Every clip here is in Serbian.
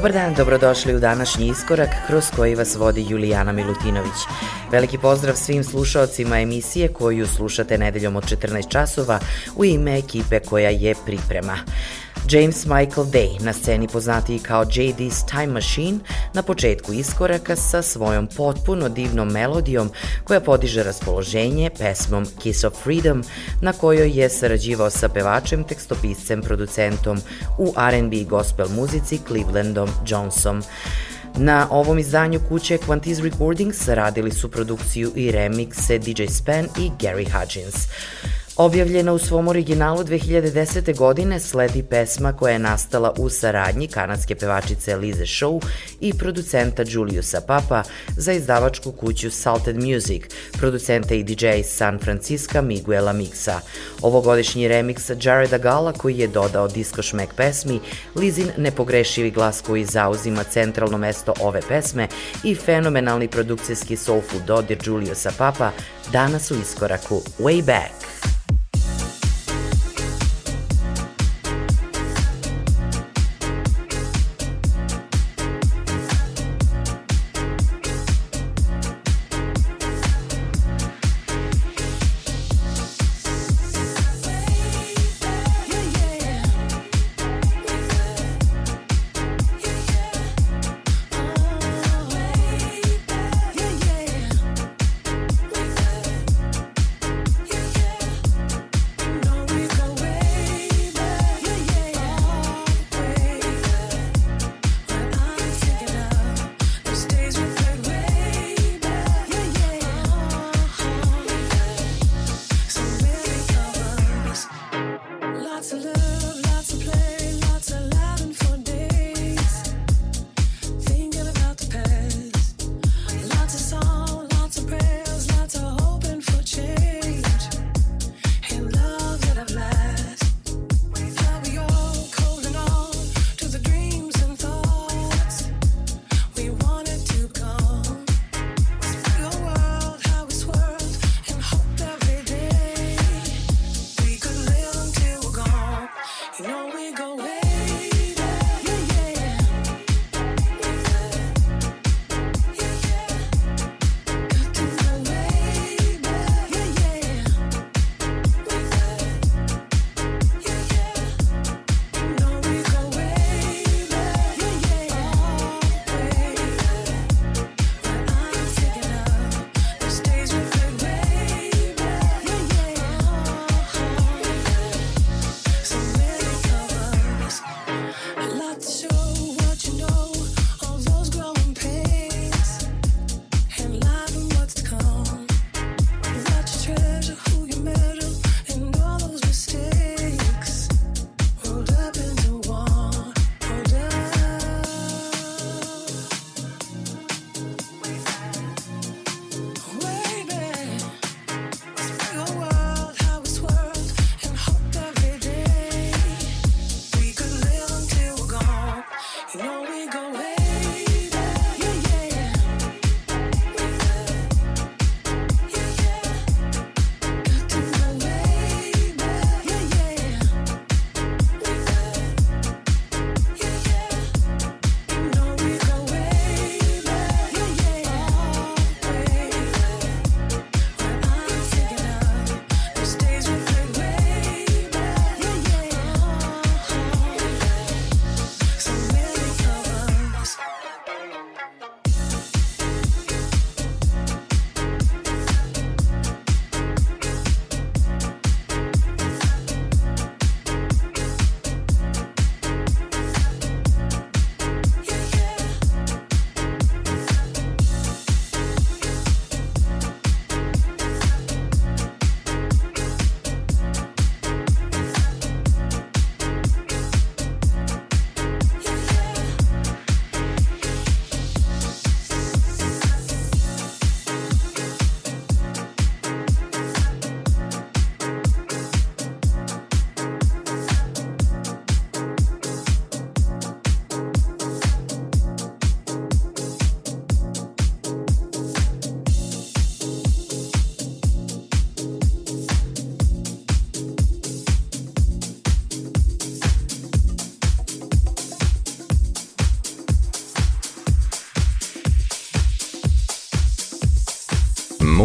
Dobar dan, dobrodošli u današnji iskorak kroz koji vas vodi Julijana Milutinović. Veliki pozdrav svim slušaocima emisije koju slušate nedeljom od 14 časova u ime ekipe koja je priprema. James Michael Day, na sceni poznatiji kao JD's Time Machine, na početku iskoraka sa svojom potpuno divnom melodijom koja podiže raspoloženje pesmom Kiss of Freedom, na kojoj je sarađivao sa pevačem, tekstopiscem, producentom u R&B gospel muzici Clevelandom Johnson. Na ovom izdanju kuće Quantiz Recordings radili su produkciju i remixe DJ Span i Gary Hudgens. Objavljena u svom originalu 2010. godine sledi pesma koja je nastala u saradnji kanadske pevačice Lize Show i producenta Juliusa Papa za izdavačku kuću Salted Music, producenta i DJ San Francisco Miguela Mixa. Ovogodišnji remix Jareda Gala koji je dodao disco šmek pesmi, Lizin nepogrešivi glas koji zauzima centralno mesto ove pesme i fenomenalni produkcijski soulful dodir Juliusa Papa danas u iskoraku Way Back.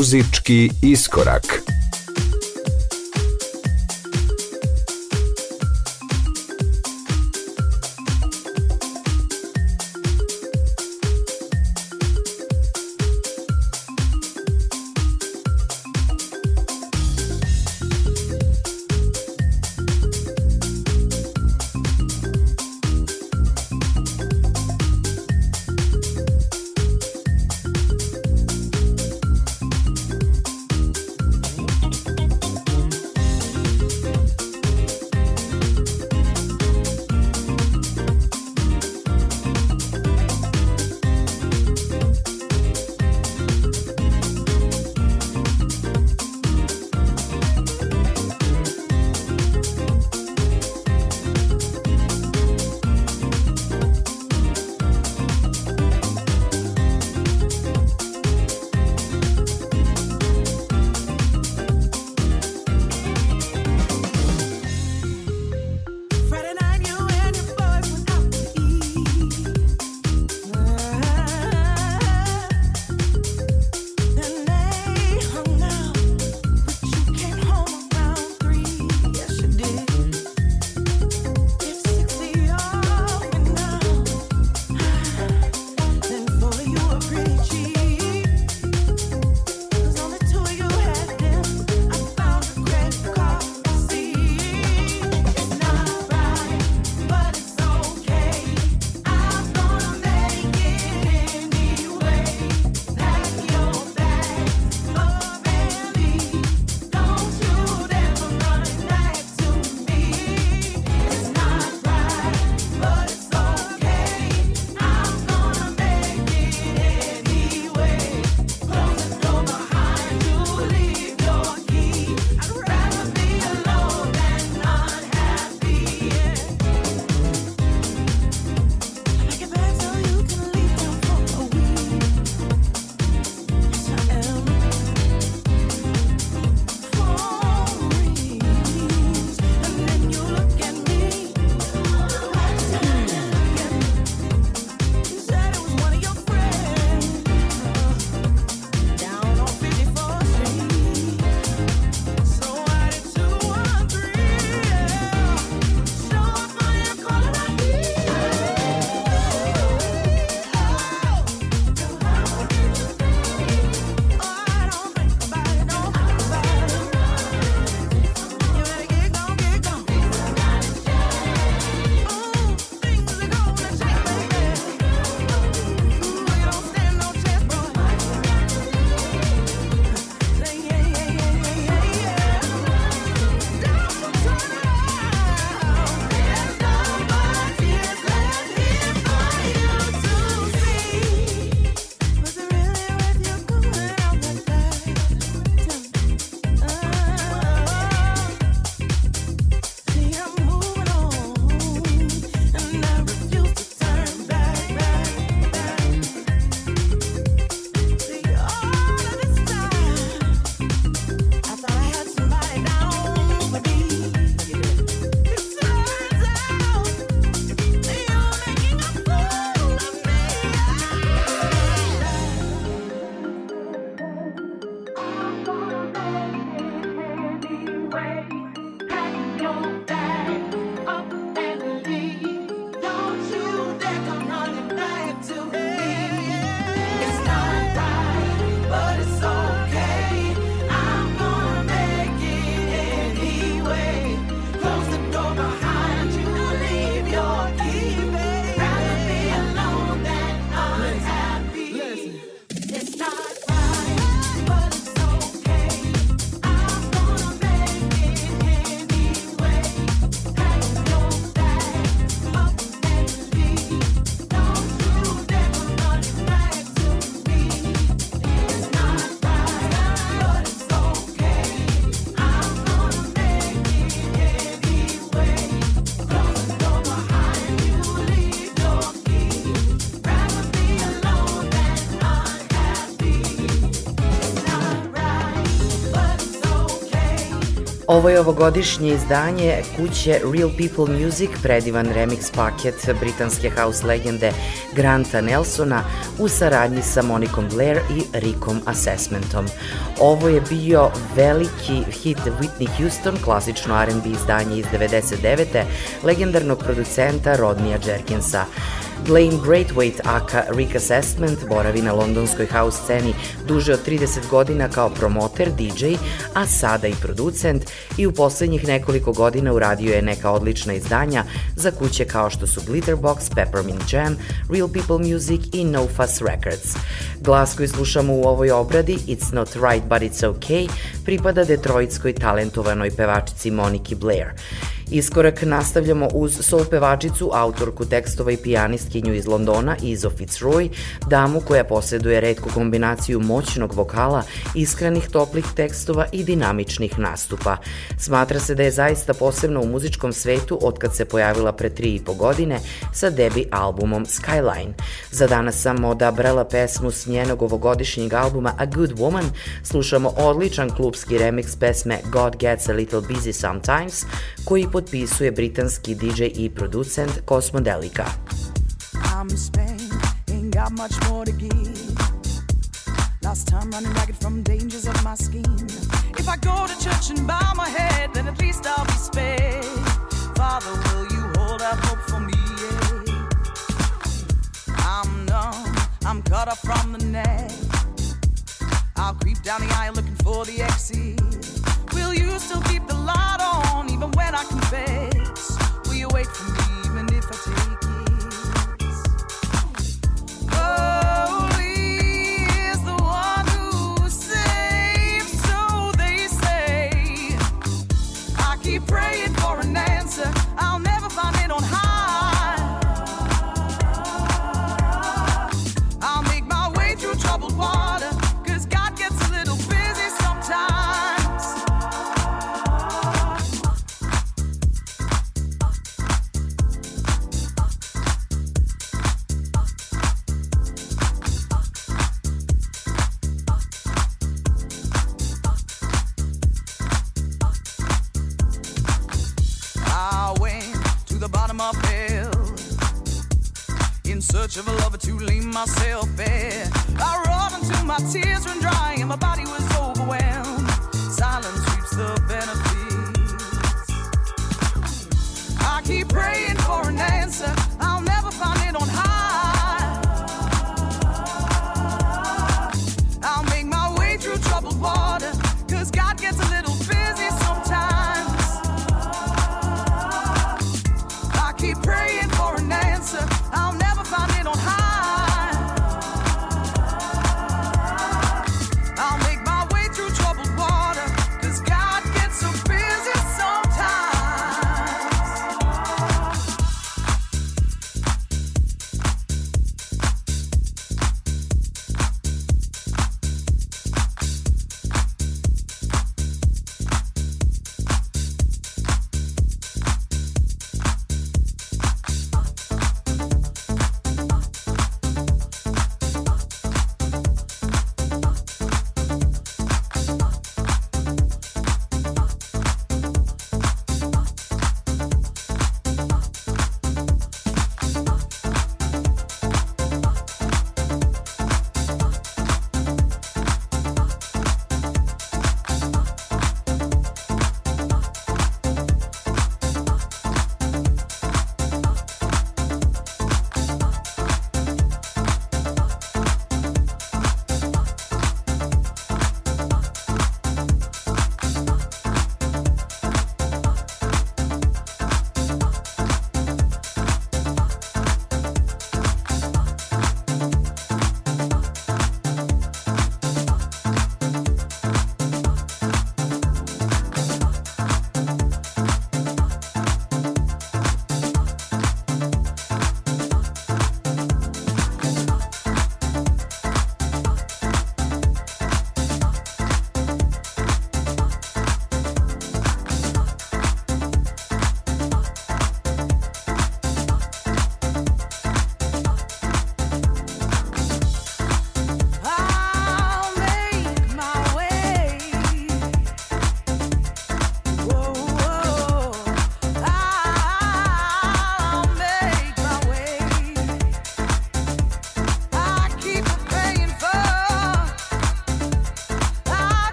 Muzički iskorak. Ovo je ovogodišnje izdanje kuće Real People Music, predivan remix paket britanske house legende Granta Nelsona u saradnji sa Monikom Blair i Rickom Assessmentom. Ovo je bio veliki hit Whitney Houston, klasično R&B izdanje iz 99. legendarnog producenta Rodnija Jerkinsa. Blaine Braithwaite aka Rick Assessment boravi na londonskoj house sceni duže od 30 godina kao promoter, DJ, a sada i producent i u poslednjih nekoliko godina uradio je neka odlična izdanja za kuće kao što su Glitterbox, Peppermint Jam, Real People Music i No Fuss Records. Glas koji slušamo u ovoj obradi, It's Not Right But It's Okay, pripada detroitskoj talentovanoj pevačici Moniki Blair. Iskorak nastavljamo uz soul pevačicu, autorku tekstova i pijanistkinju iz Londona, Izo Fitzroy, damu koja posjeduje redku kombinaciju moćnog vokala, iskrenih toplih tekstova i dinamičnih nastupa. Smatra se da je zaista posebna u muzičkom svetu od kad se pojavila pre tri i po godine sa debi albumom Skyline. Za danas sam odabrala pesmu s njenog ovogodišnjeg albuma A Good Woman, slušamo odličan klubski remix pesme God Gets a Little Busy Sometimes, koji potpisuje britanski DJ i producent to give. Last time running ragged from dangers of my. If I go to church and bow my head, then at least I'll be spared. Father, will you hold out hope for me? I'm numb, I'm cut off from the. I'll creep down the aisle looking for the exit. Will you still keep the light on even when I confess? Will you wait for me even if I take?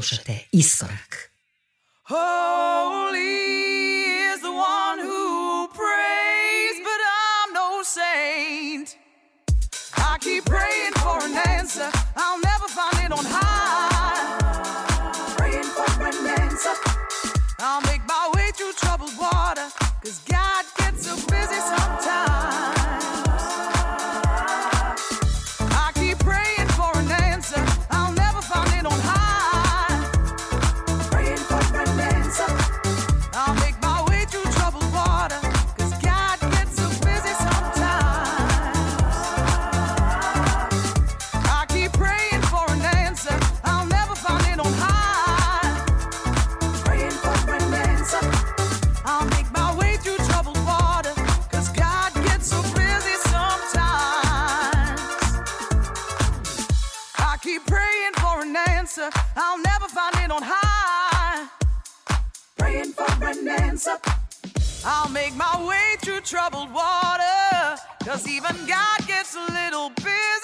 Slušate Iskorak. Holy is the one who prays, but I'm no saint. I keep praying for an answer, I'll never find it on high. Praying for an answer. I'll make my way through troubled water, cause God gets so busy sometimes. Make my way through troubled water, cause even God gets a little busy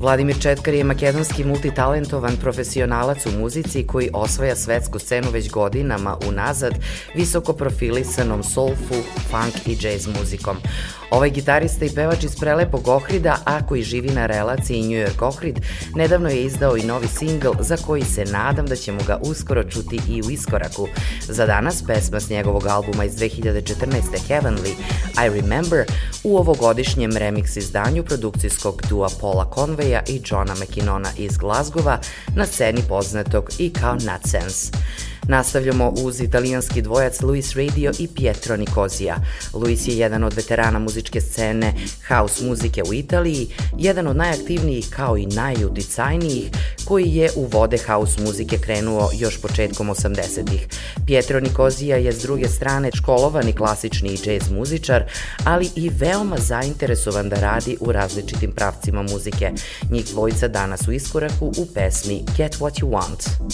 Vladimir Četkar je makedonski multitalentovan profesionalac u muzici koji osvaja svetsku scenu već godinama unazad visoko profilisanom soulful, funk i jazz muzikom. Ovaj gitarista i pevač iz prelepog Ohrida, a koji živi na relaciji New York Ohrid, nedavno je izdao i novi singl za koji se nadam da ćemo ga uskoro čuti i u iskoraku. Za danas pesma s njegovog albuma iz 2014. Heavenly, I Remember, u ovogodišnjem remix izdanju produkcijskog dua Paula Conveya i Johna McKinnona iz Glazgova, na sceni poznatog i kao Nutsense. Nastavljamo uz italijanski dvojac Luis Radio i Pietro Nikozija. Luis je jedan od veterana muzičke scene house muzike u Italiji, jedan od najaktivnijih kao i najuticajnijih, koji je u vode house muzike krenuo još početkom 80-ih. Pietro Nikozija je s druge strane školovani klasični jazz muzičar, ali i veoma zainteresovan da radi u različitim pravcima muzike. Njih dvojica danas u iskoraku u pesmi Get What You Want.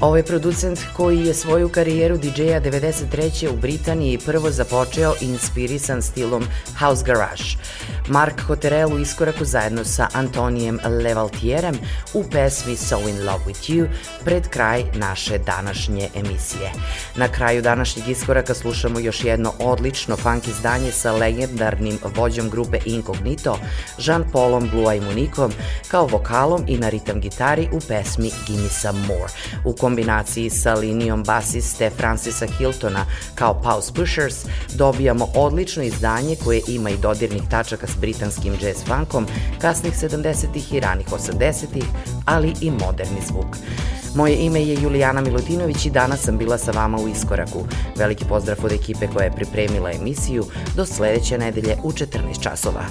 Ovo je producent koji je svoju karijeru DJ-a 93. u Britaniji prvo započeo inspirisan stilom House Garage. Mark Hoterel u iskoraku zajedno sa Antonijem Levaltierem u pesmi So in Love with You pred kraj naše današnje emisije. Na kraju današnjeg iskoraka slušamo još jedno odlično funk izdanje sa legendarnim vođom grupe Incognito, Jean-Paulom Blue Munikom, kao vokalom i na ritam gitari u pesmi Gimme Some More. U kombinaciji sa linijom basiste Francisa Hiltona kao Pause Pushers dobijamo odlično izdanje koje ima i dodirnih tačaka s britanskim jazz funkom kasnih 70. i ranih 80. ali i moderni zvuk. Moje ime je Julijana Milutinović i danas sam bila sa vama u Iskoraku. Veliki pozdrav od ekipe koja je pripremila emisiju do sledeće nedelje u 14 časova.